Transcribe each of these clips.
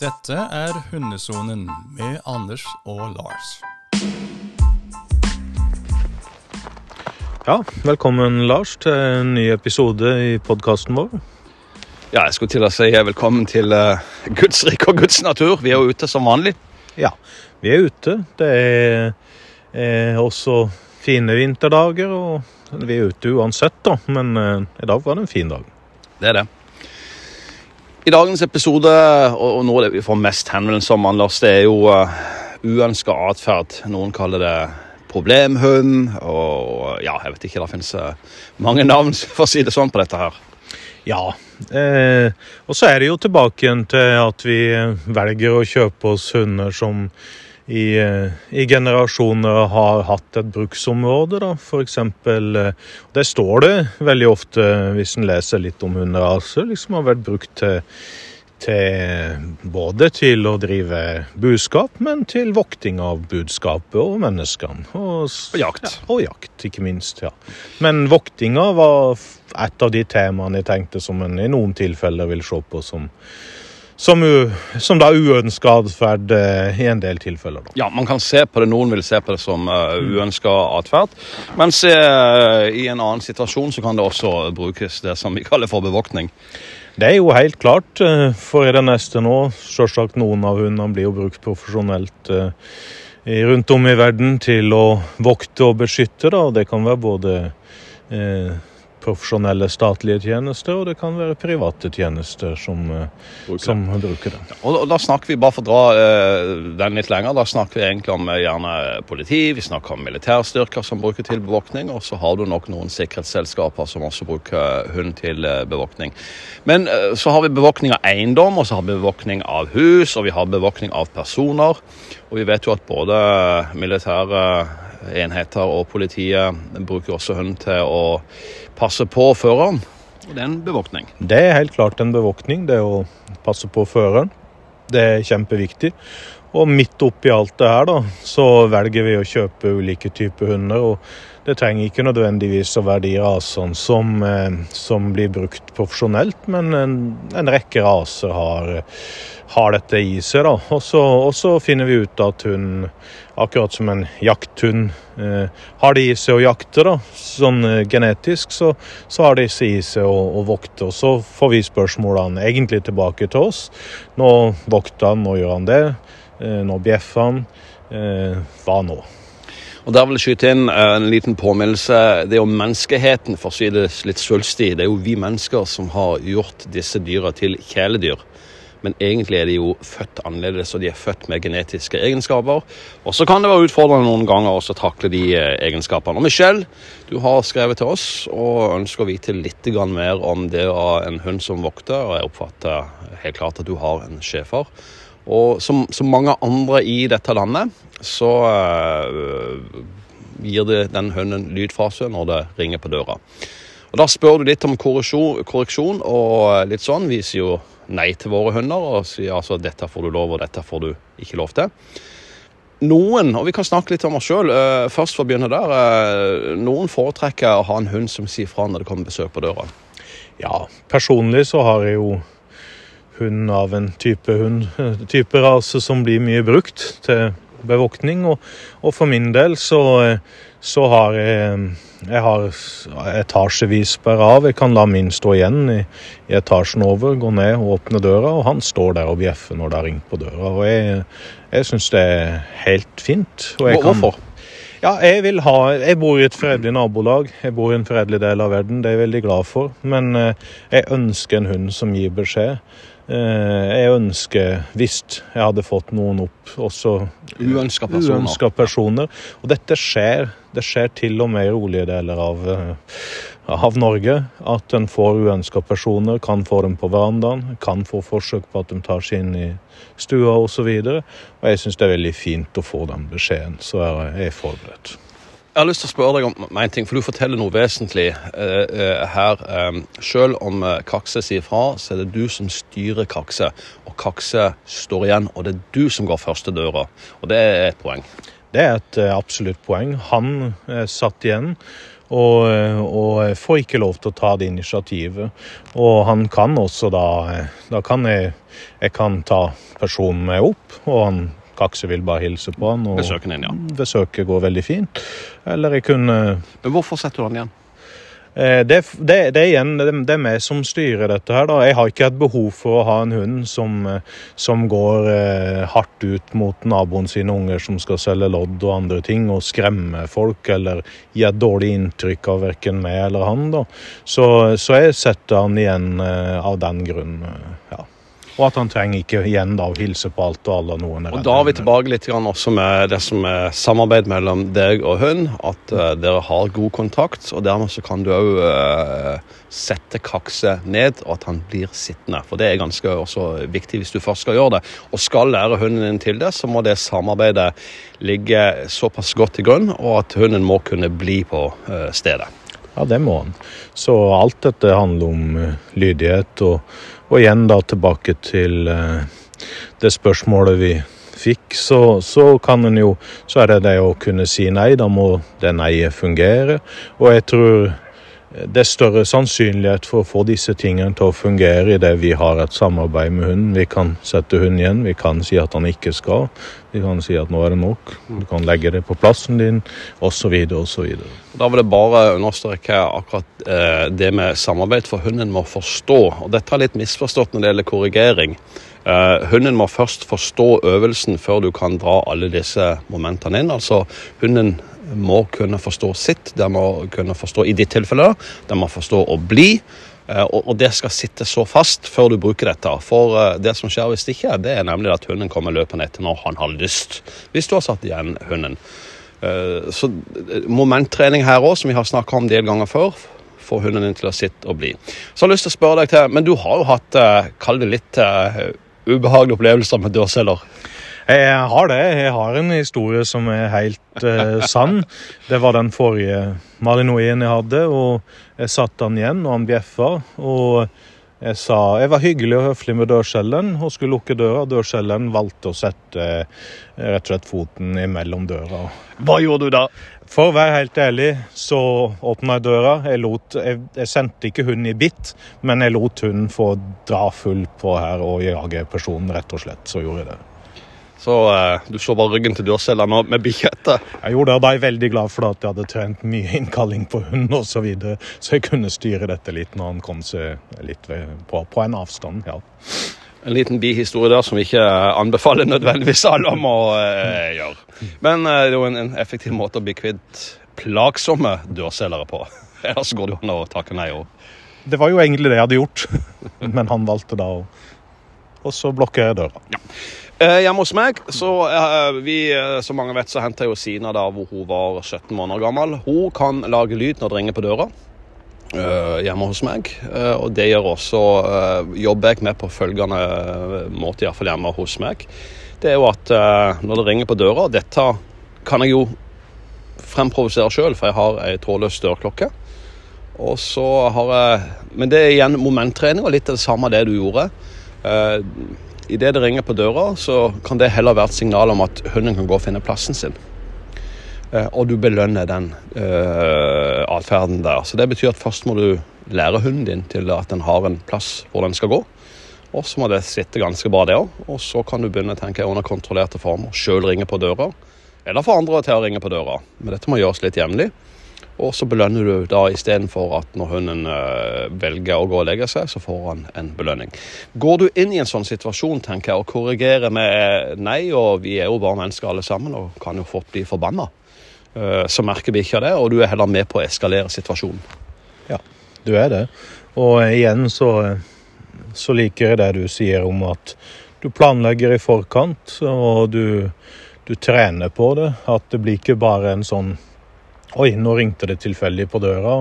Dette er Hundesonen med Anders og Lars. Ja, velkommen Lars til en ny episode i podkasten vår. Ja, jeg skulle til å si velkommen til uh, Guds rike og Guds natur. Vi er jo ute som vanlig. Ja, vi er ute. Det er, er også fine vinterdager, og vi er ute uansett, da. Men uh, i dag var det en fin dag. Det er det. I dagens episode, og noe av det vi får mest henvendelser om, Anders, det er jo uh, uønska atferd. Noen kaller det problemhund, og ja, jeg vet ikke, det finnes uh, mange navn, for å si det sånn, på dette her. Ja. Eh, og så er det jo tilbake igjen til at vi velger å kjøpe oss hunder som i, eh, i generasjoner har hatt et bruksområde, da. Eksempel eh, Det står det veldig ofte hvis en leser litt om hunderaser, liksom har vært brukt til til, både til å drive budskap, men til vokting av budskapet og menneskene. Og, og jakt. Ja, og jakt, ikke minst. ja. Men voktinga var et av de temaene jeg tenkte som en i noen tilfeller vil se på som som, som da uønska atferd eh, i en del tilfeller. Da. Ja, man kan se på det, Noen vil se på det som uh, uønska atferd. Mens uh, i en annen situasjon så kan det også brukes det som vi kaller for bevoktning. Det er jo helt klart. For i det neste nå, selvsagt noen av hundene blir jo brukt profesjonelt rundt om i verden til å vokte og beskytte. da, Det kan være både profesjonelle statlige tjenester, og det kan være private tjenester som, eh, bruker. som bruker det. Ja, og, da snakker vi, bare for å dra eh, den litt lenger, da snakker vi egentlig om uh, gjerne politi, vi snakker om militærstyrker som bruker til bevåkning, og så har du nok noen sikkerhetsselskaper som også bruker hund til bevåkning. Men Men så har vi bevåkning av eiendom, og så har vi bevåkning av hus, og vi har bevåkning av personer. Og vi vet jo at både militære enheter og politiet bruker også hund til å passe på føreren. Og det er en bevoktning. Det er helt klart en bevoktning, det å passe på føreren. Det er kjempeviktig. Og midt oppi alt det her, da, så velger vi å kjøpe ulike typer hunder. og Det trenger ikke nødvendigvis å være de rasene som, eh, som blir brukt profesjonelt, men en, en rekke raser har, har, dette i seg. da. Og så, finner vi ut at hun akkurat som en jakthund eh, har det i seg å jakte, da, sånn eh, genetisk, så, så, har det i seg å, å, vokte. Og så får vi spørsmålene egentlig tilbake til oss. Nå vokter han, nå gjør han det. Eh, nå bjeffer han. Eh, hva nå? Og Der vil jeg skyte inn eh, en liten påminnelse. Det er jo menneskeheten, for å si det litt svulstig. Det er jo vi mennesker som har gjort disse dyra til kjæledyr men egentlig er de jo født annerledes, og de er født med genetiske egenskaper. Og så kan det være utfordrende noen ganger også å takle de egenskapene. Og Michelle, du har skrevet til oss og ønsker å vite litt mer om det av en hund som vokter, og jeg oppfatter helt klart at du har en schæfer. Og som, som, mange andre i dette landet, så uh, gir det den fra seg når det ringer på døra. Og Da spør du litt om korreksjon, korreksjon og litt sånn. Vi sier jo nei til våre hunder og sier altså dette får du lov, og dette får du ikke lov til. Noen, og vi kan snakke litt om oss sjøl, uh, først for å begynne der. Noen foretrekker å ha en hund som sier fra når det kommer besøk på døra. Ja, personlig så har jeg jo hund av en type hund, type rase som blir mye brukt til bevoktning. Og, og for min del så, så har jeg jeg har etasjevis sperra av. Jeg kan la min stå igjen i, i, etasjen over, gå ned og åpne døra, og han står der og bjeffer når det har ringt på døra. Og jeg, jeg syns det er helt fint. Hvorfor? ja, jeg vil ha Jeg bor i et fredelig nabolag. Jeg bor i en fredelig del av verden. Det er jeg veldig glad for. Men eh, jeg ønsker en hund som gir beskjed. Eh, jeg ønsker, hvis jeg hadde fått noen opp, også uønska personer. Personer. Og dette skjer. Det skjer til og med i rolige deler av, eh, av Norge. At en får uønska personer, kan få dem på verandaen, kan få forsøk på at de tar seg inn i stua osv. Og, så og jeg syns det er veldig fint å få den beskjeden, så er jeg forberedt. Jeg har lyst til å spørre deg om en ting, for du forteller noe vesentlig uh, uh, her. Um, selv om uh, Kakse sier fra, så er det du som styrer Kakse. Og Kakse står igjen, og det er du som går første døra. Og det er et poeng. Det er et absolutt poeng. Han satt igjen. Og, og får ikke lov til å ta det initiativet. Og han kan også da Da kan jeg, jeg kan ta personen med opp, og han Kakse vil bare hilse på han. Og Besøken din, ja. Besøket går veldig fint. Eller jeg kunne Men hvorfor setter du han igjen? Eh, det, det, det, igjen det, er meg som styrer dette her. da. Jeg har ikke et behov for å ha en hund som, som går eh, hardt ut mot naboen sine unger som skal selge lodd og andre ting, og skremme folk eller gi et dårlig inntrykk av verken meg eller han. da. Så, så jeg setter han igjen eh, av den grunn. eh, ja. Og at han trenger ikke igjen da å hilse på alt og alle. noen er Og Da er vi tilbake litt grann også med det som er samarbeid mellom deg og hund. At uh, dere har god kontakt, og dermed så kan du òg sette kakse ned, og at han blir sittende. For det er ganske også viktig hvis du først skal gjøre det. Og skal lære hunden din til det, så må det samarbeidet ligge såpass godt til grunn, og at hunden må kunne bli på uh, stedet. Ja, det må han. Så alt dette handler om eh, lydighet. Og, og igjen da tilbake til eh, det spørsmålet vi fikk, så, så kan en jo Så er det det å kunne si nei. Da må det nei-et fungere. Og jeg tror det er større sannsynlighet for å få disse tingene til å fungere idet vi har et samarbeid med hunden. Vi kan sette hunden igjen, vi kan si at han ikke skal. Vi kan si at nå er det nok. Du kan legge det på plassen din, osv. osv. Da vil jeg bare understreke akkurat eh, det med samarbeid, for hunden må forstå. Og dette er litt misforstått når det gjelder korrigering. Eh, hunden må først forstå øvelsen før du kan dra alle disse momentene inn. Altså, hunden må kunne forstå sitt, den må kunne forstå i ditt tilfelle, den må forstå å bli. eh, Og det skal sitte så fast før du bruker dette. For eh, det som skjer hvis det ikke, det er nemlig at hunden kommer løpende etter når han har lyst. Hvis du har satt igjen hunden. Så momenttrening her òg, som vi har snakka om en del ganger før, får hunden din til å sitte og bli. Så jeg har lyst til å spørre deg til, men du har jo hatt, kall det litt ubehagelige opplevelser med dørceller. Jeg har det. Jeg har en historie som er helt eh, sann. Det var den forrige malinoien jeg hadde, og jeg satte han igjen, og han bjeffa. Og jeg sa Jeg var hyggelig og høflig med dørcellen og skulle lukke døra. Dørcellen valgte å sette eh, rett og slett foten imellom døra. Hva gjorde du da? For å være helt ærlig, så åpna jeg døra. Jeg, lot, jeg, jeg sendte ikke hunden i bitt, men jeg lot hunden få dra full på her og jage personen, rett og slett. Så gjorde jeg det. Så eh, du så bare ryggen til dørcella nå med bikkje etter. Jeg gjorde det, og da er jeg veldig glad for at jeg hadde trent mye innkalling på hunden osv., så, videre, så jeg kunne styre dette litt når han kom seg litt på, på en avstand. ja. En liten bihistorie der som vi ikke anbefaler nødvendigvis alle om å eh, gjøre. Men eh, det er jo en, en effektiv måte å bli kvitt plagsomme dørselgere på. Ellers går det jo an å takke nei òg. Det var jo egentlig det jeg hadde gjort, men han valgte da å Og så blokker jeg døra. Eh, hjemme hos meg, så eh, vi, eh, som mange vet, så henta jo Sina da hvor hun var 17 måneder gammel. Hun kan lage lyd når det ringer på døra. Eh, hjemme hos meg. Eh, og det gjør også eh, jobber jeg med på følgende måte, iallfall hjemme hos meg. Det er jo at når det ringer på døra Dette kan jeg jo fremprovosere sjøl, for jeg har ei trådløs dørklokke. Og så har jeg Men det er igjen momenttrening, og litt av det samme det du gjorde. Idet det ringer på døra, så kan det heller være et signal om at hunden kan gå og finne plassen sin. Eh, og du belønner den uh, atferden der. Så det betyr at først må du lære hunden din til at den har en plass hvor den skal gå. Og så må det sitte ganske bra, det òg. Og så kan du begynne å tenke under kontrollerte former. Sjøl ringe på døra. Eller få andre til å ringe på døra. Men dette må gjøres litt jevnlig. Og så belønner du da istedenfor at når hunden øh, velger å gå og legge seg, så får han en belønning. Går du inn i en sånn situasjon tenker jeg, og korrigerer med nei, og vi er jo bare mennesker alle sammen og kan jo fort bli forbanna, så merker vi ikke det, og du er heller med på å eskalere situasjonen. Ja, du er det. Og igjen så, så liker jeg det du sier om at du planlegger i forkant, og du, du trener på det. At det blir ikke bare en sånn Oi, nå ringte det tilfeldig på døra.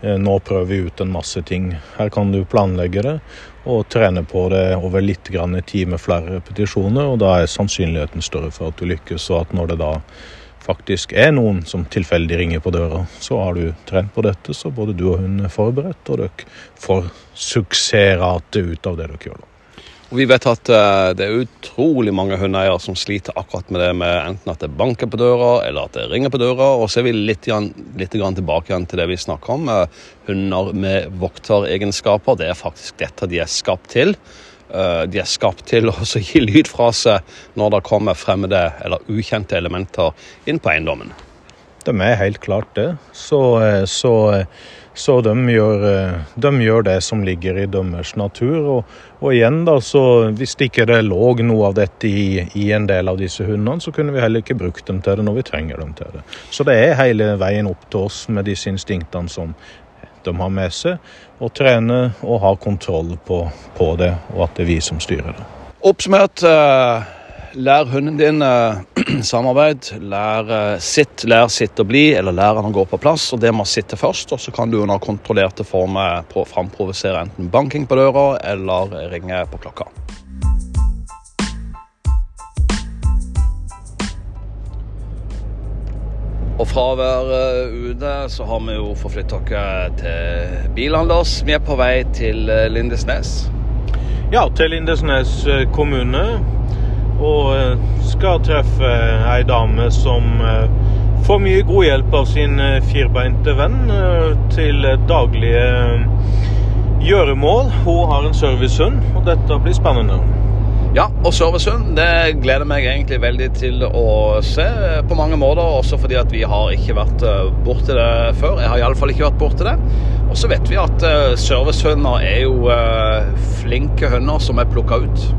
Eh, Nå prøver vi ut en masse ting. Her kan du planlegge det og trene på det over litt grann i tid med flere repetisjoner, og da er sannsynligheten større for at du lykkes. Og at når det da faktisk er noen som tilfeldig ringer på døra, så har du trent på dette, så både du og hun er forberedt, og dere får suksessrate ut av det dere gjør. da. Og Vi vet at uh, det er utrolig mange hundeeiere som sliter akkurat med det med enten at det banker på døra, eller at det ringer på døra. Og så er vi litt, litt tilbake igjen til det vi snakker om. Uh, hunder med vokteregenskaper. Det er faktisk dette de er skapt til. Uh, de er skapt til å gi lyd fra seg når det kommer fremmede eller ukjente elementer inn på eiendommen. De er helt klart det. Så, så så de gjør, eh, de gjør, det som ligger i deres natur. Og, og, igjen, da, hvis det ikke lå noe av dette i, i, en del av disse hundene, så kunne vi heller ikke brukt dem til det når vi trenger dem til det. Så det er hele veien opp til oss med disse instinktene som de har med seg, og trene og ha kontroll på, på det, og at det er vi som styrer det. Oppsummert. Uh Lær hunden din uh, samarbeid. Lær uh, sitt, lær sitt å bli, eller lær han å gå på plass. og Det må sitte først. og Så kan du under kontrollerte former framprovosere enten banking på døra eller ringe på klokka. Og fra å være ute, så har vi jo forflyttet oss til Bilhandels. Vi er på vei til Lindesnes. Ja, til Lindesnes kommune og eh, skal treffe ei dame som eh, får mye god hjelp av sin eh, firbeinte venn til daglige gjøremål. Hun har en servicehund, og dette blir spennende. Ja, og servicehund det gleder meg egentlig veldig til å se på mange måter. Også fordi at vi har ikke vært borti det før. Jeg har iallfall ikke vært borti det. Og så vet vi at servicehunder er jo flinke hunder som er plukka ut.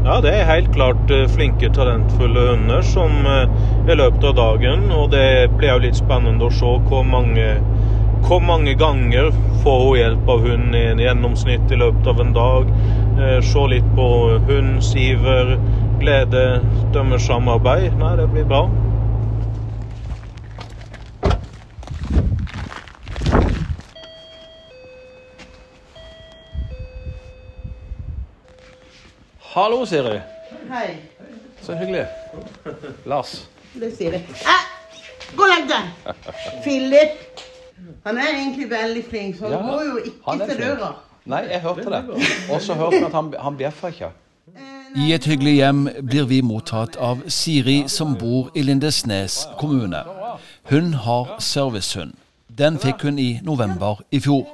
Ja, det er helt klart eh, flinke, talentfulle hunder som eh, i løpet av dagen. Og det blir jo litt spennende å se hvor mange, hvor mange ganger får hun hjelp av hund i en gjennomsnitt i løpet av en dag. Eh, se litt på hund, iver, glede, deres samarbeid. Nei, det blir bra. Hallo, Siri. Hei. Så hyggelig. Lars. Det sier det. Eh, gå og legg deg! Philip. Han er egentlig veldig flink, så han ja, går jo ikke til døra. Nei, jeg hørte det. Og så hørte jeg at han, han bjeffa ikke. I et hyggelig hjem blir vi mottatt av Siri, som bor i Lindesnes kommune. Hun har servicehund. Den fikk hun i november i fjor.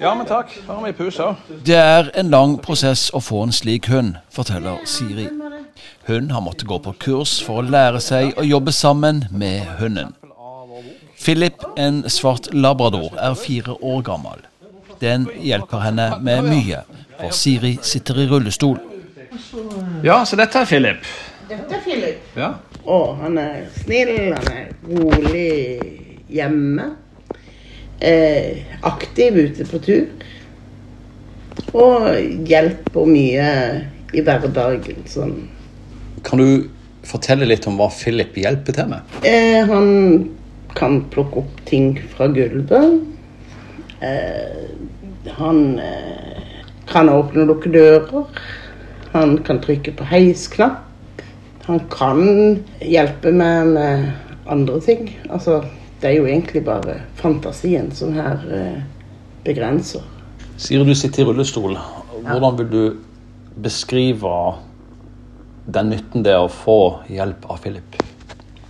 Ja, men takk. Her har vi pus òg. Det er en lang prosess å få en slik hund, forteller Siri. Hun har måttet gå på kurs for å lære seg å jobbe sammen med hunden. Philip, en svart labrador, er fire år gammel. Den hjelper henne med mye, for Siri sitter i rullestol. Ja, så dette er Philip. Dette er Philip. Ja. Å, han er snill, han er rolig hjemme eh, aktiv ute på tur. Og hjelper mye i hverdagen. Sånn. Kan du fortelle litt om hva Philip hjelper til med? Eh, han kan plukke opp ting fra gulvet. Eh, han eh, kan åpne og lukke dører. Han kan trykke på heisknapp. Han kan hjelpe meg med andre ting. Altså det er jo egentlig bare fantasien som her eh, begrenser. Sier du sitter i rullestol. Hvordan vil du beskrive den nytten det er å få hjelp av Philip?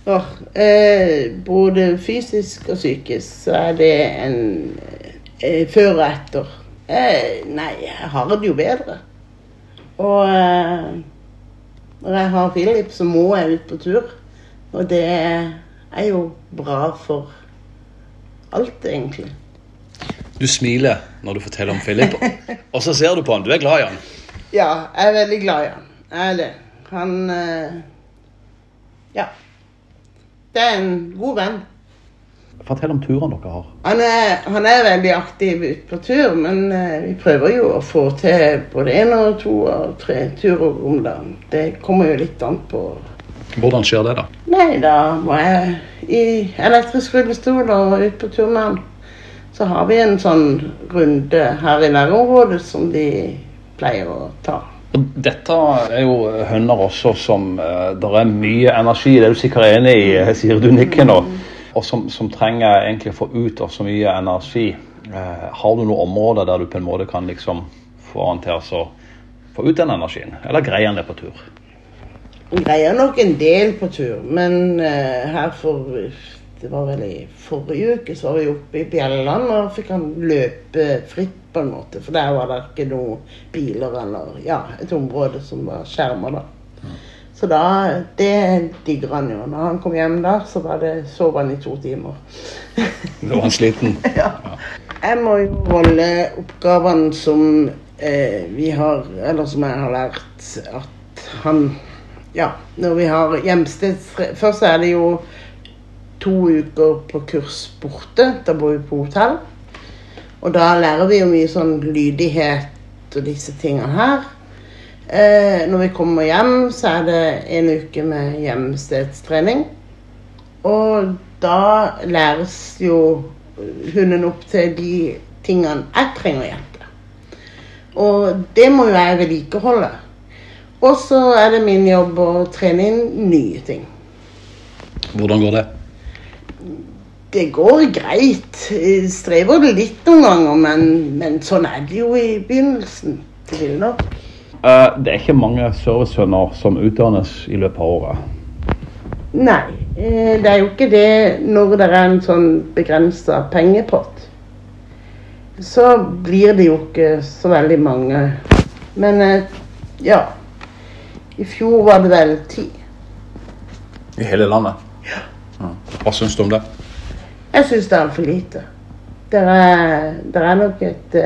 Oh, eh, både fysisk og psykisk så er det en eh, før og etter. Eh, nei, jeg har det jo bedre. Og eh, når jeg har Philip, så må jeg ut på tur. Og det er jo bra for alt, egentlig. Du smiler når du forteller om Philip, og så ser du på han. Du er glad i han? Ja, jeg er veldig glad i han. Jeg er det. Han eh, Ja. Det er en god venn. Fortell om turen dere har. Han er, han er veldig aktiv ute på tur, men uh, vi prøver jo å få til både én og to og tre turer om dagen. Det kommer jo litt an på hvordan skjer det, da? Nei, da må jeg i elektrisk rullestol og ut på tur med han. Så har vi en sånn runde her i nærområdet som de pleier å ta. Dette er jo hunder også som uh, Det er mye energi, det er du sikkert enig i, eh, sier du nikker nå. Og som, som, trenger egentlig å få ut av så mye energi. Eh, har du noen områder der du på en måte kan liksom få han til å få ut den energien? Eller greier han det på tur? Greier nok en del på tur, men eh, her for Det var vel i forrige uke så var vi oppe i Bjelland, og fikk han løpe fritt på en måte. For der var det ikke noen biler eller ja, et område som var skjerma, da. Så da Det digger han jo. Når han kom hjem der, så var det, sov han i to timer. Nå var han sliten? ja. Jeg må jo holde oppgavene som eh, vi har Eller som jeg har lært at han Ja, når vi har hjemsteds... Først er det jo to uker på kurs borte. Da bor vi på hotell. Og da lærer vi jo mye sånn lydighet og disse tingene her. Eh, når vi kommer hjem, så er det en uke med hjemstedstrening. Og da læres jo hunden opp til de tingene jeg trenger hjelp til. Og det må jo jeg vedlikeholde. Og så er det min jobb å trene inn nye ting. Hvordan går det? Det går greit. Jeg strever litt noen ganger, men, men sånn er det jo i begynnelsen. Det vil nok. Uh, det er ikke mange servicehunder som utdannes i løpet av året. Nei, eh, det er jo ikke det når det er en sånn begrensa pengepott. Så blir det jo ikke så veldig mange. Men eh, ja. I fjor var det vel ti. I hele landet? Ja. Hva syns du om det? Jeg syns det er altfor lite. Det er, det er nok et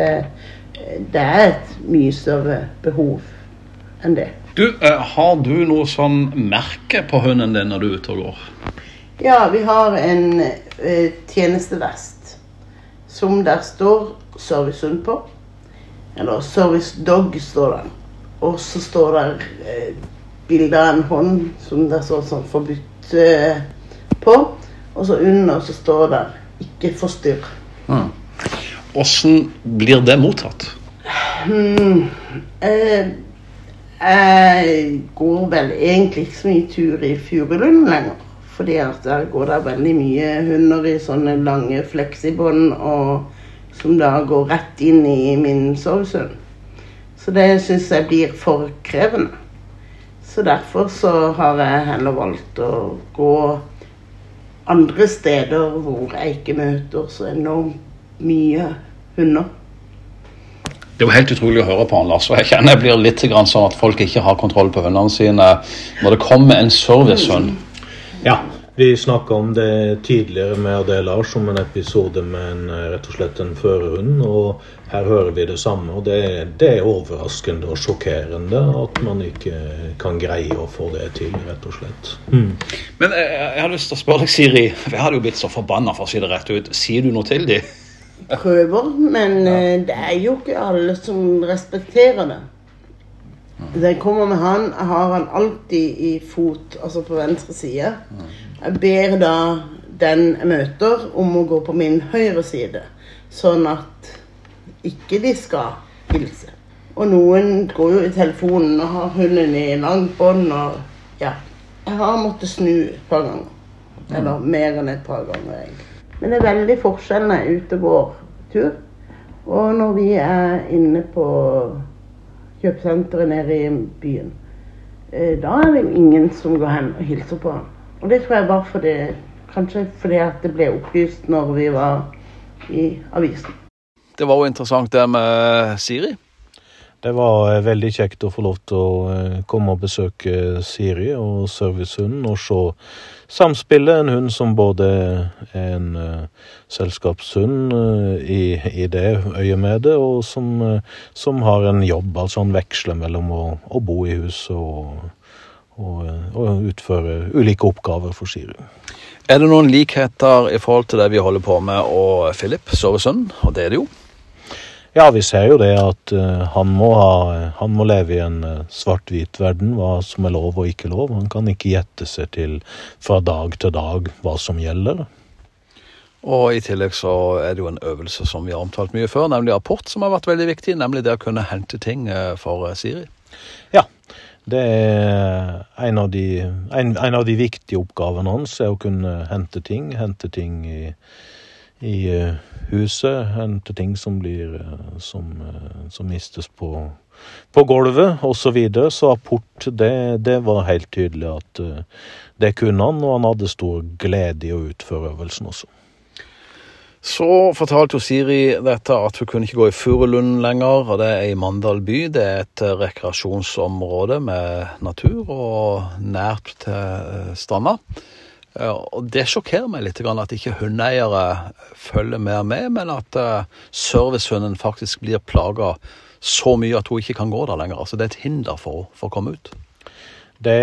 Det er et mye større behov enn det. Du, Har du noe sånn merke på hunden din når du er ute og går? Ja, vi har en uh, tjenestevest som der står servicehund på. Eller service dog står den. Og så står der uh, bilde av en hånd som det står sånn forbudt uh, på. Og så under så står det 'ikke forstyrr'. Mm. Åssen blir det mottatt? Hmm, eh, jeg går vel egentlig ikke så mye tur i Furulund lenger. Fordi at der går det veldig mye hunder i sånne lange fleksibånd som da går rett inn i min sovesund. Så det syns jeg blir for krevende. Så derfor så har jeg heller valgt å gå andre steder hvor jeg ikke møter så enormt mye hunder. Det er jo helt utrolig å høre på han, Lars. og Jeg kjenner jeg blir litt sånn at folk ikke har kontroll på hundene sine. Når det kommer en servicehund Ja, vi snakka om det tidligere med det, Lars om en episode med en, rett og slett en førerhund. Og her hører vi det samme. Og det, det, er overraskende og sjokkerende at man ikke kan greie å få det til, rett og slett. Mm. Men jeg, jeg har lyst til å spørre deg, Siri. Jeg hadde jo blitt så forbanna, for å si det rett ut. Sier du noe til dem? Prøver, men ja. Eh, det er jo ikke alle som respekterer det. Da jeg kommer med han, har han alltid i fot, altså på venstre side. Jeg ber da den jeg møter, om å gå på min høyre side, sånn at ikke de skal hilse. Og noen går jo i telefonen og har hunden i langt bånd og Ja. Jeg har måttet snu et par ganger. Eller mer enn et par ganger, egentlig. Men det er veldig forskjell ute går tur. Og når vi er inne på kjøpesenteret nede i byen. Eh, da er det jo ingen som går hen og hilser på ham. Og det tror jeg var fordi Kanskje fordi at det ble opplyst når vi var i avisen. Det var jo interessant det med Siri. Det var eh, veldig kjekt å få lov til å eh, komme og besøke Siri og servicehunden og se samspillet. En hund som både er en uh, selskapshund uh, i, i, det øyemedet, og som, uh, som, har en jobb. Altså han veksler mellom å, å bo i hus og, og, og, utføre ulike oppgaver for Siri. Er det noen likheter i forhold til det vi holder på med og Philip, servicehunden? Og det er det jo. Ja, vi ser jo det at uh, han, må ha, han, må leve i en uh, svart-hvit verden, hva som er lov og ikke lov. Han kan ikke gjette seg til fra dag til dag hva som gjelder. Og i tillegg så er det jo en øvelse som vi har omtalt mye før, nemlig apport, som har vært veldig viktig. Nemlig det å kunne hente ting uh, for Siri. Ja, det er en av, de, en, en av de viktige oppgavene hans, er å kunne hente ting. Hente ting i i eh, huset. Hente ting som blir eh, som, eh, som mistes på, på gulvet osv. Så, videre. så apport, det, det, var helt tydelig at det kunne han, og han hadde stor glede i å utføre øvelsen også. Så fortalte jo Siri dette at hun kunne ikke gå i Furulund lenger. og Det er i Mandal by. Det er et rekreasjonsområde med natur og nært til stranda. Og Det sjokkerer meg litt at ikke hundeeiere følger mer med, men at eh, servicehunden faktisk blir plaga så mye at hun ikke kan gå der lenger. Altså Det er et hinder for, for å komme ut. Det,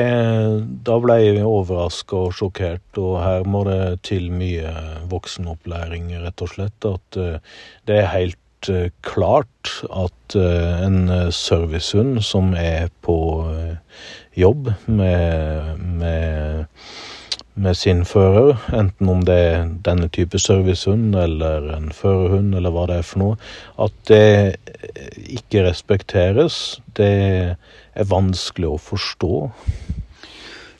da ble jeg overraska og sjokkert, og her må det til mye voksenopplæring, rett og slett. At uh, det er helt uh, klart at en servicehund som er på jobb med, med med sin fører, enten om det er denne type servicehund eller en førerhund eller hva det er for noe, at det ikke respekteres, det er vanskelig å forstå.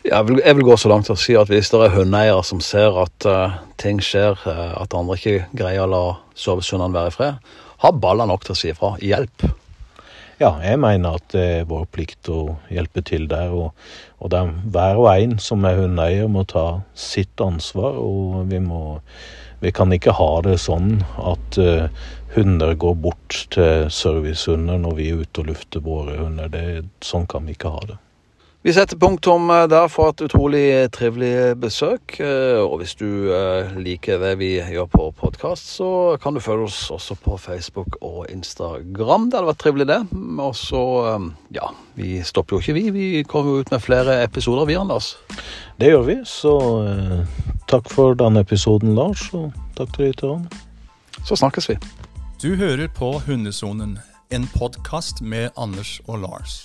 Jeg vil, jeg vil gå så langt til å si at hvis det er hundeeiere som ser at uh, ting skjer, uh, at andre ikke greier å la servicehundene være i fred, ha baller nok til å si ifra. Hjelp. Ja, jeg mener at det er vår plikt å hjelpe til der. Og, og der hver og en som er hundeeier må ta sitt ansvar. Og vi må Vi kan ikke ha det sånn at uh, hunder går bort til servicehunder når vi er ute og lufter våre hunder. Det, sånn kan vi ikke ha det. Vi setter punktum eh, der for et utrolig trivelig besøk. Eh, og hvis du eh, liker det vi gjør på podkast, så kan du følge oss også på Facebook og Instagram. Det hadde vært trivelig, det. Og så, ja, vi stopper jo ikke, vi. Vi kommer jo ut med flere episoder, vi, Anders. Det gjør vi. Så eh, takk for denne episoden, Lars, og takk til lytterne. Så snakkes vi. Du hører på Hundesonen, en podkast med Anders og Lars.